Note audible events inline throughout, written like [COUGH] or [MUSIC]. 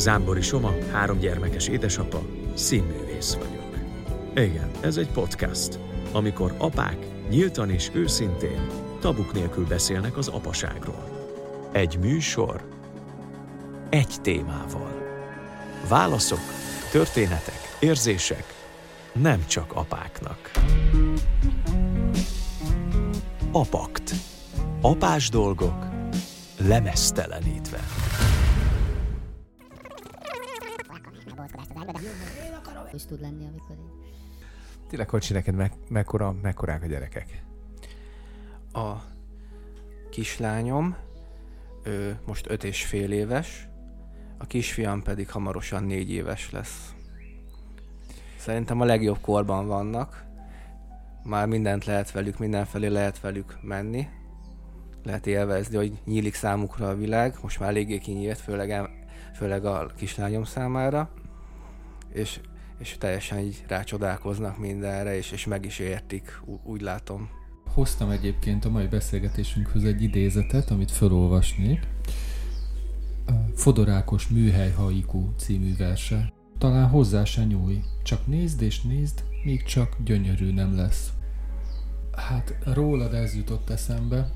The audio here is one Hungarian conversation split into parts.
Zámbori Soma, három gyermekes édesapa, színművész vagyok. Igen, ez egy podcast, amikor apák nyíltan és őszintén, tabuk nélkül beszélnek az apaságról. Egy műsor, egy témával. Válaszok, történetek, érzések, nem csak apáknak. Apakt. Apás dolgok lemesztelenítve. Tud lenni, amikor így. Tényleg, Kocsi, neked me- mekkora, mekkorák a gyerekek? A kislányom ő most öt és fél éves, a kisfiam pedig hamarosan négy éves lesz. Szerintem a legjobb korban vannak. Már mindent lehet velük, mindenfelé lehet velük menni. Lehet élvezni, hogy nyílik számukra a világ. Most már eléggé kinyílt, főleg, főleg a kislányom számára. És, és teljesen így rácsodálkoznak mindenre, és, és meg is értik, úgy látom. Hoztam egyébként a mai beszélgetésünkhöz egy idézetet, amit felolvasnék. Fodorákos Műhely Haiku című verse. Talán hozzá se nyúj, csak nézd és nézd, míg csak gyönyörű nem lesz. Hát rólad ez jutott eszembe,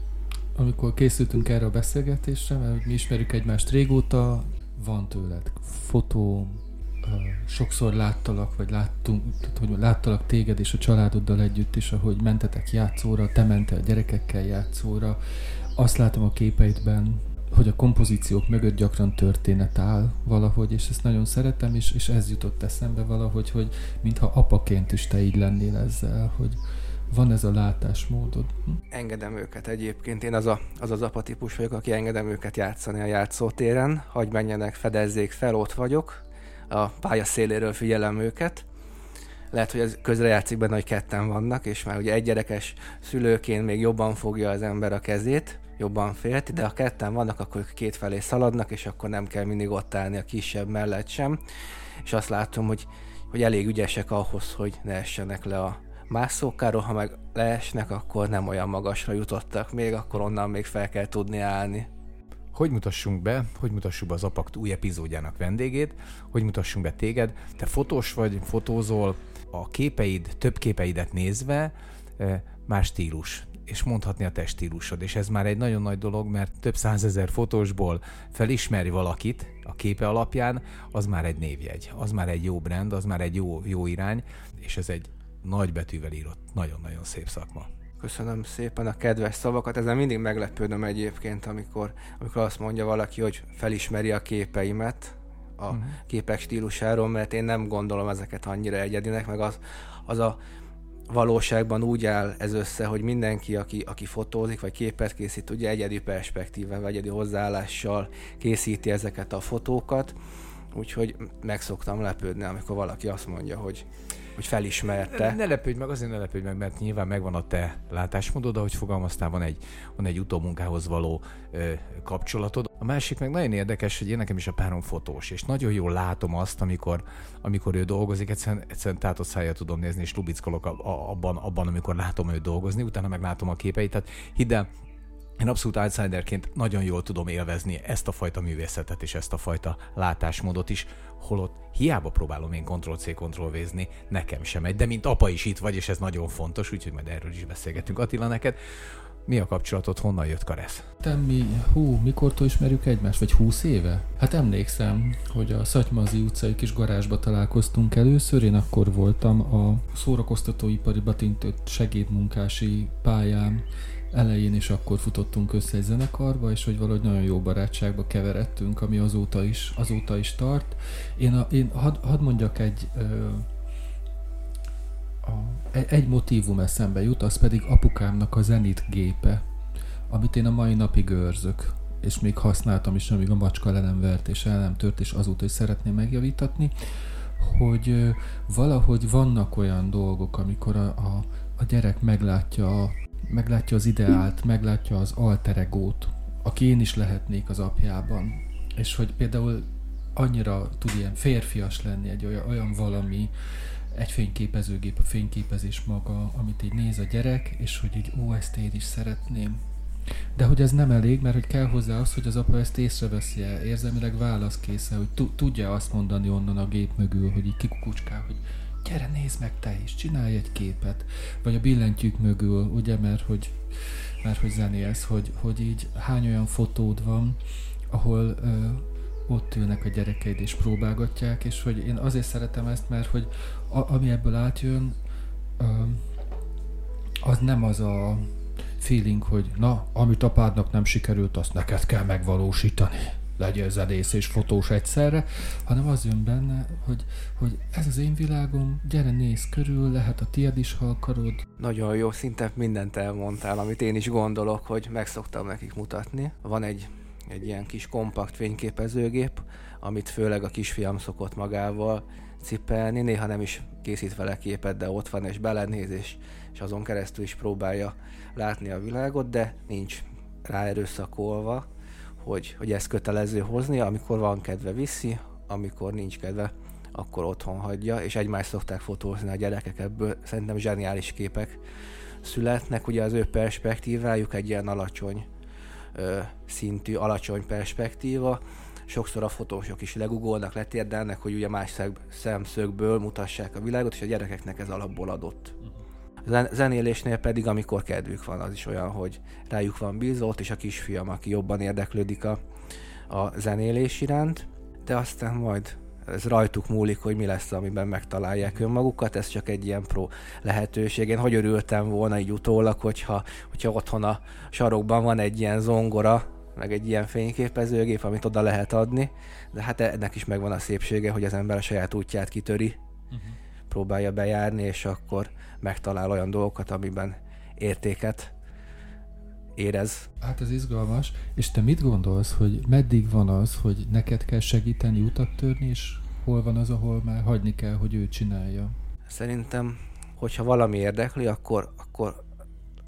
amikor készültünk erre a beszélgetésre, mert mi ismerjük egymást régóta, van tőled fotóm, ö, sokszor láttalak, vagy láttunk, tehát, hogy láttalak téged és a családoddal együtt is, ahogy mentetek játszóra, te mentél a gyerekekkel játszóra. Azt látom a képeidben, hogy a kompozíciók mögött gyakran történet áll valahogy, és ezt nagyon szeretem, és, és ez jutott eszembe valahogy, hogy mintha apaként is te így lennél ezzel, hogy van ez a látásmódod. Hm? engedem őket egyébként. Én az a, az, az apa típus vagyok, aki engedem őket játszani a játszótéren, hagy menjenek, fedezzék fel, ott vagyok. A pálya széléről figyelem őket. Lehet, hogy ez közrejátszik benne, hogy ketten vannak, és már ugye egy gyerekes szülőként még jobban fogja az ember a kezét, jobban félt, de ha ketten vannak, akkor ők két felé szaladnak, és akkor nem kell mindig ott állni a kisebb mellett sem. És azt látom, hogy, hogy elég ügyesek ahhoz, hogy ne essenek le a mászókáról, ha meg leesnek, akkor nem olyan magasra jutottak még, akkor onnan még fel kell tudni állni. Hogy mutassunk be, hogy mutassuk be az Apakt új epizódjának vendégét, hogy mutassunk be téged. Te fotós vagy, fotózol, a képeid, több képeidet nézve eh, más stílus, és mondhatni a te stílusod, és ez már egy nagyon nagy dolog, mert több százezer fotósból felismeri valakit a képe alapján, az már egy névjegy, az már egy jó brand, az már egy jó, jó irány, és ez egy nagy betűvel írott, nagyon-nagyon szép szakma. Köszönöm szépen a kedves szavakat, ezen mindig meglepődöm egyébként, amikor, amikor azt mondja valaki, hogy felismeri a képeimet, a uh-huh. képek stílusáról, mert én nem gondolom ezeket annyira egyedinek, meg az, az a valóságban úgy áll ez össze, hogy mindenki, aki, aki fotózik, vagy képet készít, ugye egyedi perspektívával, vagy egyedi hozzáállással készíti ezeket a fotókat, úgyhogy meg szoktam lepődni, amikor valaki azt mondja, hogy, hogy felismerte. Ne, ne lepődj meg, azért ne lepődj meg, mert nyilván megvan a te látásmódod, ahogy fogalmaztál, van egy, van egy utómunkához való ö, kapcsolatod. A másik meg nagyon érdekes, hogy én nekem is a párom fotós, és nagyon jól látom azt, amikor, amikor ő dolgozik, egyszerűen, egyszerűen tátott szájjal tudom nézni, és lubickolok abban, abban, amikor látom őt dolgozni, utána meg látom a képeit, tehát hidd el, én abszolút outsiderként nagyon jól tudom élvezni ezt a fajta művészetet és ezt a fajta látásmódot is, holott hiába próbálom én Ctrl-C, Ctrl-V-zni, nekem sem megy, de mint apa is itt vagy, és ez nagyon fontos, úgyhogy majd erről is beszélgetünk. Attila, neked mi a kapcsolatod, honnan jött Karesz? Te mi, hú, mikortól ismerjük egymást? Vagy húsz éve? Hát emlékszem, hogy a Szatymazi utcai kis garázsba találkoztunk először. Én akkor voltam a szórakoztatóipari batintött segédmunkási pályám elején, és akkor futottunk össze egy zenekarba, és hogy valahogy nagyon jó barátságba keveredtünk, ami azóta is, azóta is tart. Én, a, én hadd had mondjak egy ö, a, egy, motívum eszembe jut, az pedig apukámnak a Zenit gépe, amit én a mai napig őrzök, és még használtam is, amíg a macska le nem vert, és el nem tört, és azóta is szeretném megjavítatni, hogy valahogy vannak olyan dolgok, amikor a, a, a gyerek meglátja, a, meglátja az ideált, meglátja az alteregót, aki én is lehetnék az apjában, és hogy például annyira tud ilyen férfias lenni egy olyan, olyan valami, egy fényképezőgép, a fényképezés maga, amit így néz a gyerek, és hogy így, ó, ezt én is szeretném. De hogy ez nem elég, mert hogy kell hozzá az, hogy az apa ezt észreveszi -e, érzelmileg válaszkésze, hogy tudja azt mondani onnan a gép mögül, hogy így kikukucskál, hogy gyere nézd meg te is, csinálj egy képet. Vagy a billentyűk mögül, ugye, mert hogy, mert hogy zenélsz, hogy, hogy így hány olyan fotód van, ahol ö, ott ülnek a gyerekeid és próbálgatják, és hogy én azért szeretem ezt, mert hogy a, ami ebből átjön, ö, az nem az a feeling, hogy na, amit apádnak nem sikerült, azt neked kell megvalósítani legyél zenész és fotós egyszerre, hanem az jön benne, hogy, hogy ez az én világom, gyere néz körül, lehet a tied is, ha akarod. Nagyon jó, szinte mindent elmondtál, amit én is gondolok, hogy meg szoktam nekik mutatni. Van egy, egy ilyen kis kompakt fényképezőgép, amit főleg a kisfiam szokott magával cipelni, néha nem is készít vele képet, de ott van és belenéz, és, és azon keresztül is próbálja látni a világot, de nincs ráerőszakolva, hogy, hogy ezt kötelező hozni, amikor van kedve viszi, amikor nincs kedve, akkor otthon hagyja, és egymást szokták fotózni a gyerekek, ebből. Szerintem zseniális képek születnek, ugye az ő perspektívájuk egy ilyen alacsony ö, szintű, alacsony perspektíva, sokszor a fotósok is legugolnak, letérdelnek, hogy ugye más szemszögből mutassák a világot, és a gyerekeknek ez alapból adott. Zenélésnél pedig, amikor kedvük van, az is olyan, hogy rájuk van bízva, ott is a kisfiam, aki jobban érdeklődik a, a zenélés iránt, de aztán majd ez rajtuk múlik, hogy mi lesz, amiben megtalálják önmagukat, ez csak egy ilyen pro lehetőség. Én hogy örültem volna így utólag, hogyha, hogyha otthon a sarokban van egy ilyen zongora, meg egy ilyen fényképezőgép, amit oda lehet adni, de hát ennek is megvan a szépsége, hogy az ember a saját útját kitöri, uh-huh. próbálja bejárni, és akkor megtalál olyan dolgokat, amiben értéket érez. Hát ez izgalmas. És te mit gondolsz, hogy meddig van az, hogy neked kell segíteni utat törni, és hol van az, ahol már hagyni kell, hogy ő csinálja? Szerintem, hogyha valami érdekli, akkor, akkor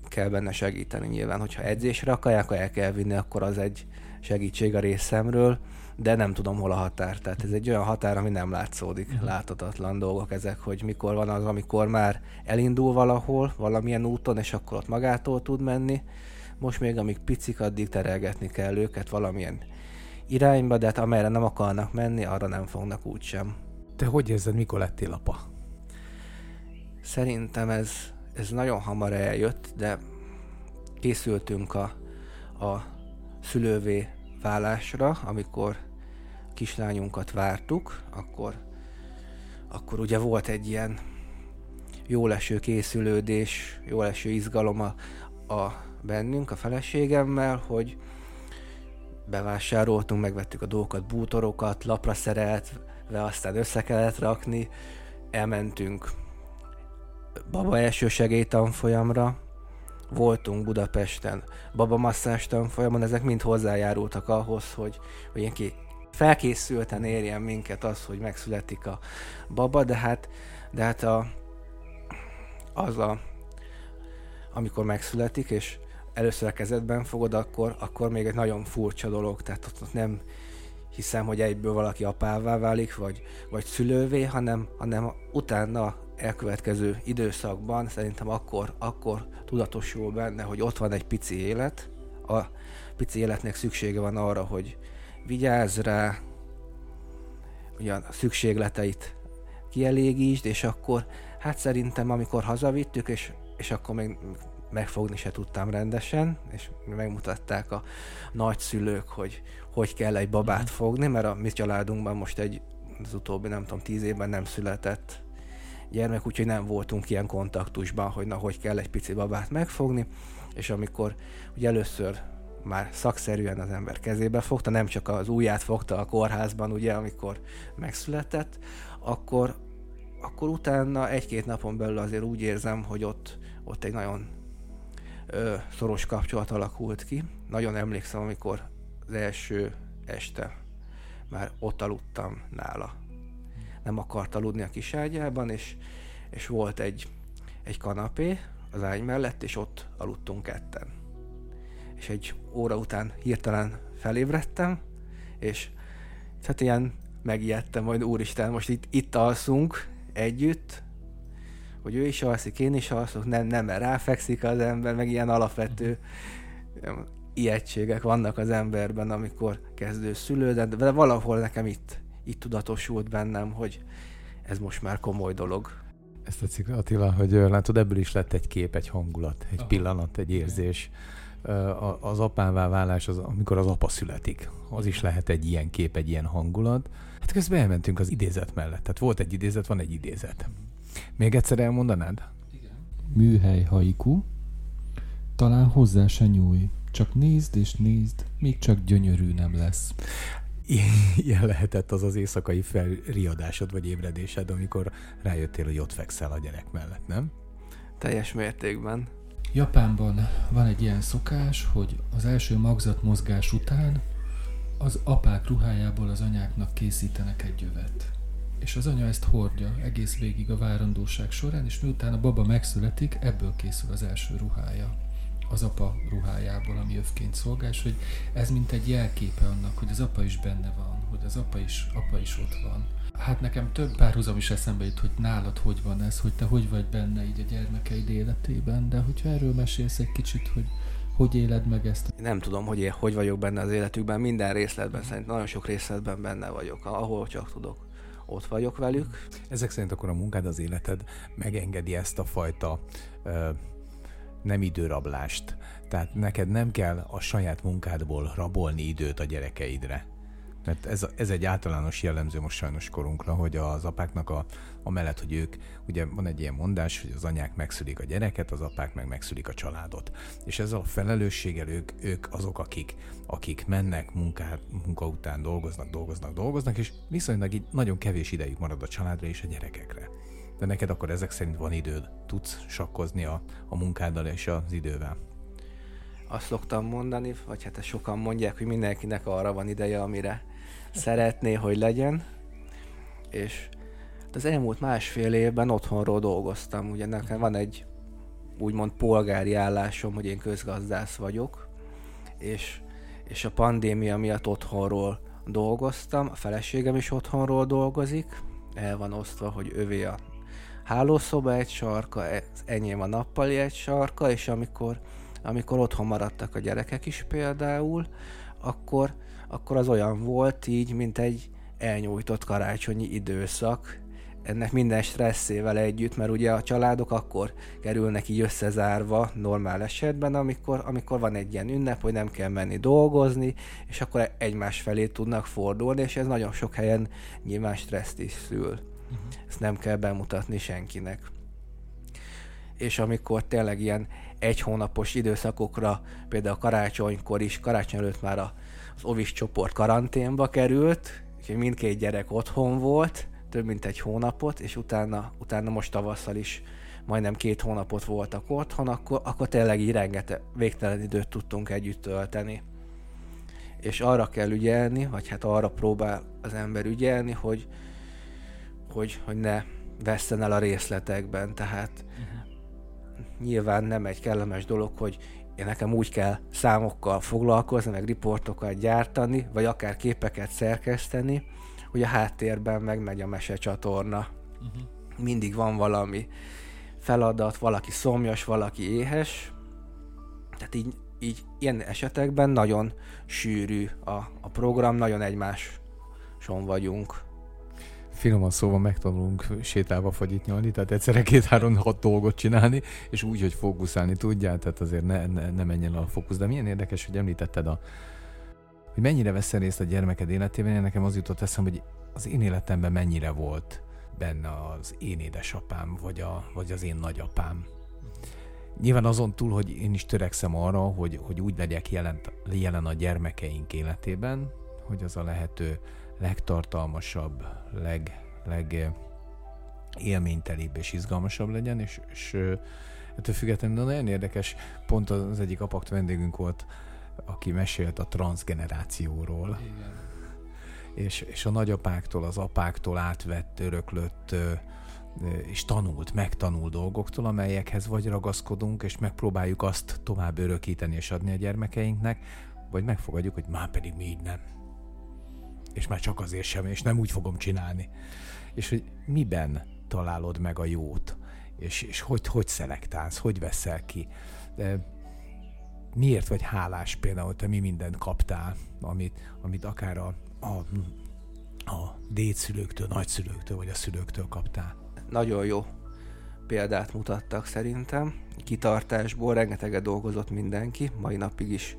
kell benne segíteni nyilván. Hogyha edzésre akarják, el kell vinni, akkor az egy segítség a részemről de nem tudom, hol a határ. Tehát ez egy olyan határ, ami nem látszódik, uh-huh. láthatatlan dolgok ezek, hogy mikor van az, amikor már elindul valahol, valamilyen úton, és akkor ott magától tud menni. Most még amíg picik, addig terelgetni kell őket valamilyen irányba, de hát amerre nem akarnak menni, arra nem fognak úgysem. Te hogy érzed, mikor lettél apa? Szerintem ez, ez nagyon hamar eljött, de készültünk a, a szülővé válásra, amikor kislányunkat vártuk, akkor, akkor ugye volt egy ilyen jó leső készülődés, jó leső izgalom a, a bennünk, a feleségemmel, hogy bevásároltunk, megvettük a dolgokat, bútorokat, lapra szereltve, aztán össze kellett rakni, elmentünk baba első segélytanfolyamra, voltunk Budapesten. Baba masszás tanfolyamon, ezek mind hozzájárultak ahhoz, hogy, hogy ilyen felkészülten érjen minket az, hogy megszületik a baba, de hát, de hát a, az a, amikor megszületik, és először a kezedben fogod, akkor, akkor még egy nagyon furcsa dolog, tehát ott, ott nem hiszem, hogy egyből valaki apává válik, vagy, vagy szülővé, hanem, hanem utána elkövetkező időszakban szerintem akkor, akkor tudatosul benne, hogy ott van egy pici élet, a pici életnek szüksége van arra, hogy vigyázz rá, ugyan a szükségleteit kielégítsd, és akkor hát szerintem amikor hazavittük, és, és akkor még megfogni se tudtam rendesen, és megmutatták a nagyszülők, hogy hogy kell egy babát mhm. fogni, mert a mi családunkban most egy az utóbbi, nem tudom, tíz évben nem született gyermek, úgyhogy nem voltunk ilyen kontaktusban, hogy na, hogy kell egy pici babát megfogni, és amikor ugye először már szakszerűen az ember kezébe fogta, nem csak az ujját fogta a kórházban, ugye, amikor megszületett, akkor, akkor utána egy-két napon belül azért úgy érzem, hogy ott, ott egy nagyon ö, szoros kapcsolat alakult ki. Nagyon emlékszem, amikor az első este már ott aludtam nála. Nem akart aludni a kis ágyában, és, és volt egy, egy kanapé az ágy mellett, és ott aludtunk ketten. És egy óra után hirtelen felébredtem, és hát ilyen megijedtem, majd úristen, most itt, itt alszunk együtt, hogy ő is alszik, én is alszok, nem, nem, mert ráfekszik az ember, meg ilyen alapvető ijegységek vannak az emberben, amikor kezdő szülő, de valahol nekem itt, itt tudatosult bennem, hogy ez most már komoly dolog. Ezt tetszik, Attila, hogy látod, ebből is lett egy kép, egy hangulat, egy Aha. pillanat, egy érzés. Az apává válás, az, amikor az apa születik, az is lehet egy ilyen kép, egy ilyen hangulat. Hát közben elmentünk az idézet mellett. Tehát volt egy idézet, van egy idézet. Még egyszer elmondanád? Igen. Műhely haiku, talán hozzá se nyúj, csak nézd és nézd, még csak gyönyörű nem lesz. [LAUGHS] Ilyen lehetett az az éjszakai felriadásod vagy ébredésed, amikor rájöttél, hogy ott fekszel a gyerek mellett, nem? Teljes mértékben. Japánban van egy ilyen szokás, hogy az első magzat mozgás után az apák ruhájából az anyáknak készítenek egy jövet. És az anya ezt hordja egész végig a várandóság során, és miután a baba megszületik, ebből készül az első ruhája az apa ruhájából, ami övként szolgál, és hogy ez mint egy jelképe annak, hogy az apa is benne van, hogy az apa is, apa is ott van. Hát nekem több párhuzam is eszembe jut, hogy nálad hogy van ez, hogy te hogy vagy benne így a gyermekeid életében, de hogyha erről mesélsz egy kicsit, hogy hogy éled meg ezt? Nem tudom, hogy én hogy vagyok benne az életükben, minden részletben, szerintem nagyon sok részletben benne vagyok, ahol csak tudok ott vagyok velük. Ezek szerint akkor a munkád, az életed megengedi ezt a fajta uh, nem időrablást. Tehát neked nem kell a saját munkádból rabolni időt a gyerekeidre. Mert ez, ez egy általános jellemző most sajnos korunkra, hogy az apáknak a, a mellett, hogy ők, ugye van egy ilyen mondás, hogy az anyák megszülik a gyereket, az apák meg megszülik a családot. És ezzel a felelősséggel ők, ők azok, akik, akik mennek munkát, munka után dolgoznak, dolgoznak, dolgoznak, és viszonylag így nagyon kevés idejük marad a családra és a gyerekekre. De neked akkor ezek szerint van időd, tudsz sakkozni a, a munkáddal és az idővel. Azt szoktam mondani, vagy hát sokan mondják, hogy mindenkinek arra van ideje, amire szeretné, hogy legyen. És az elmúlt másfél évben otthonról dolgoztam. Ugye nekem van egy úgymond polgári állásom, hogy én közgazdász vagyok, és, és a pandémia miatt otthonról dolgoztam, a feleségem is otthonról dolgozik, el van osztva, hogy övé a hálószoba egy sarka, ez enyém a nappali egy sarka, és amikor, amikor otthon maradtak a gyerekek is például, akkor, akkor az olyan volt így, mint egy elnyújtott karácsonyi időszak, ennek minden stresszével együtt, mert ugye a családok akkor kerülnek így összezárva normál esetben, amikor, amikor van egy ilyen ünnep, hogy nem kell menni dolgozni, és akkor egymás felé tudnak fordulni, és ez nagyon sok helyen nyilván stresszt is szül. Uh-huh. Ezt nem kell bemutatni senkinek. És amikor tényleg ilyen egy hónapos időszakokra, például karácsonykor is, karácsony előtt már az ovis csoport karanténba került, úgyhogy mindkét gyerek otthon volt, több mint egy hónapot, és utána, utána most tavasszal is majdnem két hónapot voltak otthon, akkor, akkor tényleg így rengeteg, végtelen időt tudtunk együtt tölteni. És arra kell ügyelni, vagy hát arra próbál az ember ügyelni, hogy, hogy, hogy ne veszten el a részletekben, tehát uh-huh. nyilván nem egy kellemes dolog, hogy én nekem úgy kell számokkal foglalkozni, meg riportokat gyártani, vagy akár képeket szerkeszteni, hogy a háttérben megmegy a mesecsatorna. Uh-huh. Mindig van valami feladat, valaki szomjas, valaki éhes, tehát így, így ilyen esetekben nagyon sűrű a, a program, nagyon egymáson vagyunk finoman szóval megtanulunk sétálva fagyit nyalni, tehát egyszerre két-három-hat dolgot csinálni, és úgy, hogy fókuszálni tudjál, tehát azért ne, ne, ne menjen a fókusz. De milyen érdekes, hogy említetted a hogy mennyire veszel részt a gyermeked életében, én nekem az jutott eszem, hogy az én életemben mennyire volt benne az én édesapám, vagy, a, vagy az én nagyapám. Nyilván azon túl, hogy én is törekszem arra, hogy, hogy úgy legyek jelen, jelen a gyermekeink életében, hogy az a lehető legtartalmasabb, leg, leg élménytelibb és izgalmasabb legyen, és, és ettől függetlenül nagyon érdekes, pont az egyik apakt vendégünk volt, aki mesélt a transgenerációról. Igen. És, és a nagyapáktól, az apáktól átvett, öröklött és tanult, megtanult dolgoktól, amelyekhez vagy ragaszkodunk, és megpróbáljuk azt tovább örökíteni és adni a gyermekeinknek, vagy megfogadjuk, hogy már pedig mi így nem és már csak azért sem, és nem úgy fogom csinálni. És hogy miben találod meg a jót, és, és hogy, hogy szelektálsz, hogy veszel ki. De miért vagy hálás például, te mi mindent kaptál, amit, amit akár a, a, a dédszülőktől, nagyszülőktől vagy a szülőktől kaptál? Nagyon jó példát mutattak szerintem. Kitartásból rengeteget dolgozott mindenki, mai napig is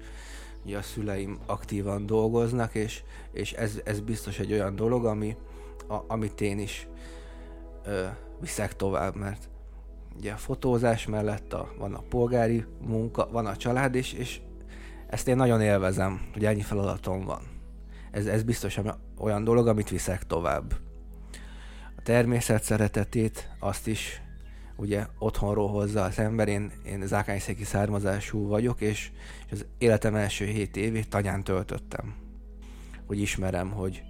ugye a szüleim aktívan dolgoznak, és, és ez, ez biztos egy olyan dolog, ami, a, amit én is ö, viszek tovább, mert ugye a fotózás mellett a, van a polgári munka, van a család is, és ezt én nagyon élvezem, hogy ennyi feladatom van. Ez, ez biztos olyan dolog, amit viszek tovább. A természet szeretetét, azt is ugye otthonról hozza az ember. Én, én zákányszéki származású vagyok, és, és az életem első hét évét tanyán töltöttem. Hogy ismerem, hogy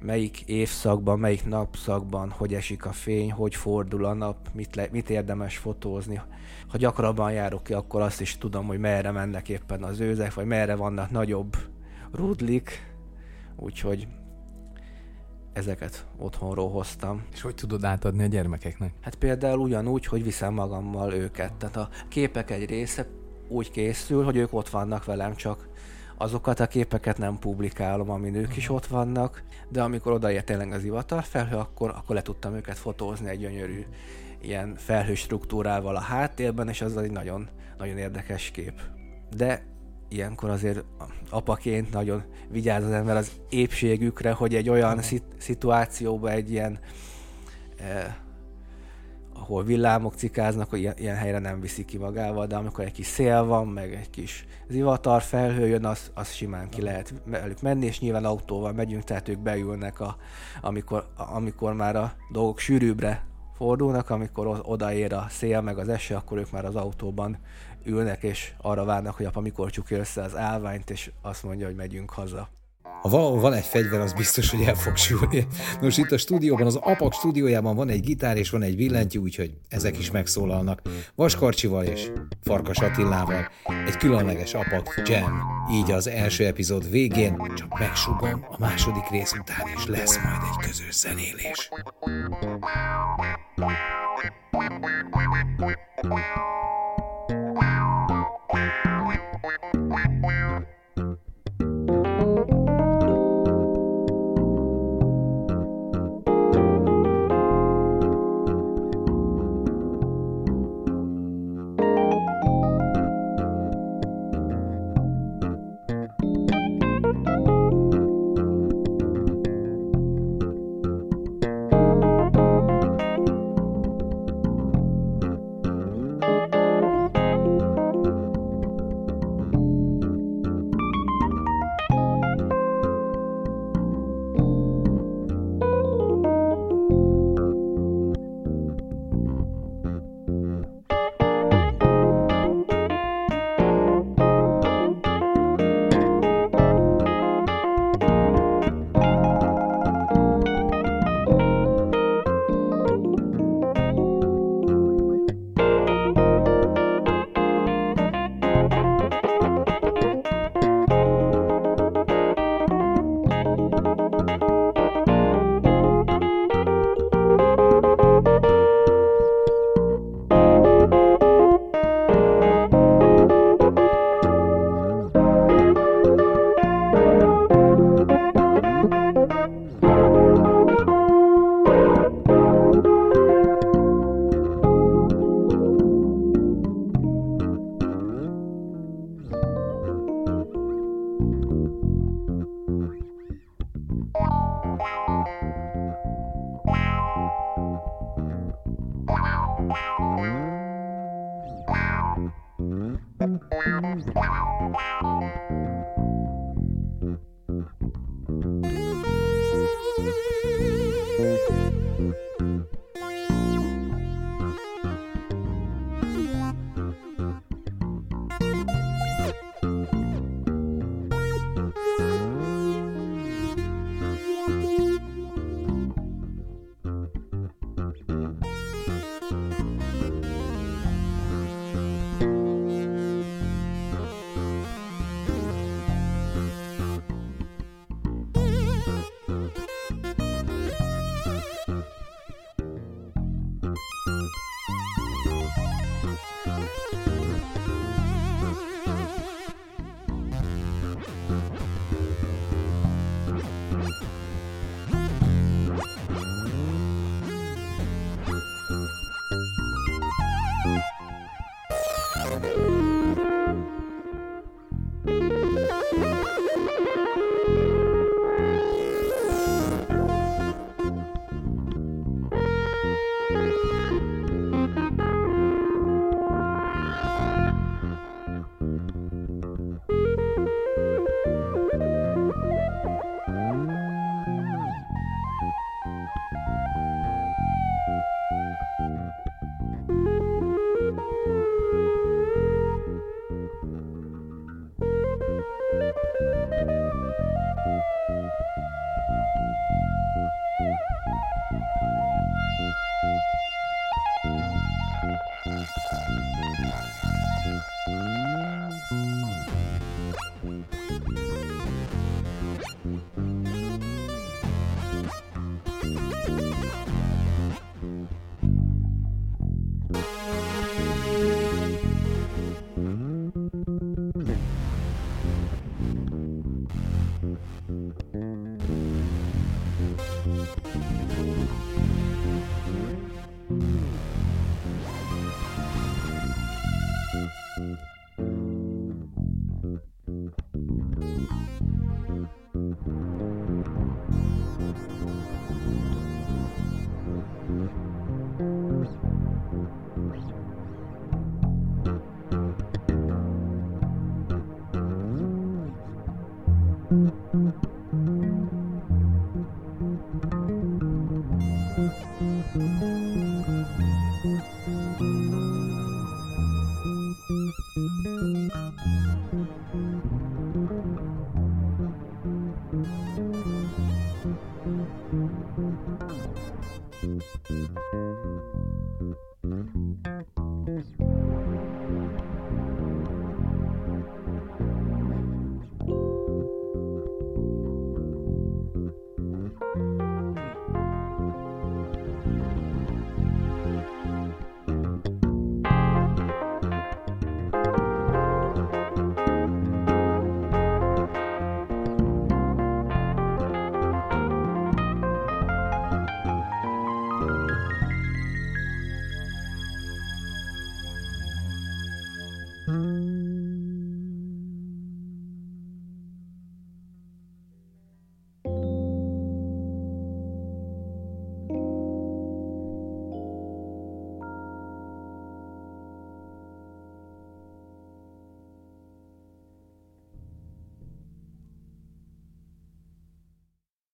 melyik évszakban, melyik napszakban, hogy esik a fény, hogy fordul a nap, mit, le, mit érdemes fotózni. Ha gyakrabban járok ki, akkor azt is tudom, hogy merre mennek éppen az őzek, vagy merre vannak nagyobb rudlik. Úgyhogy ezeket otthonról hoztam. És hogy tudod átadni a gyermekeknek? Hát például ugyanúgy, hogy viszem magammal őket. Tehát a képek egy része úgy készül, hogy ők ott vannak velem, csak azokat a képeket nem publikálom, amin ők is ott vannak, de amikor odaért tényleg az ivatar felhő, akkor, akkor le tudtam őket fotózni egy gyönyörű ilyen felhő struktúrával a háttérben, és az egy nagyon, nagyon érdekes kép. De ilyenkor azért apaként nagyon vigyáz az ember az épségükre, hogy egy olyan szit- szituációba egy ilyen eh, ahol villámok cikáznak, hogy ilyen, ilyen helyre nem viszi ki magával, de amikor egy kis szél van, meg egy kis zivatar felhő jön, az, az simán ki lehet velük menni, és nyilván autóval megyünk, tehát ők beülnek, a, amikor, amikor már a dolgok sűrűbbre fordulnak, amikor odaér a szél meg az eső, akkor ők már az autóban ülnek, és arra várnak, hogy apa mikor csukja össze az állványt, és azt mondja, hogy megyünk haza. Ha valahol van egy fegyver, az biztos, hogy el fog sülni. Nos, itt a stúdióban, az APAK stúdiójában van egy gitár és van egy billentyű, úgyhogy ezek is megszólalnak. Vaskarcsival és Farkas Attilával egy különleges APAK jam. Így az első epizód végén, csak megsugom, a második rész után is lesz majd egy közös zenélés. Bye.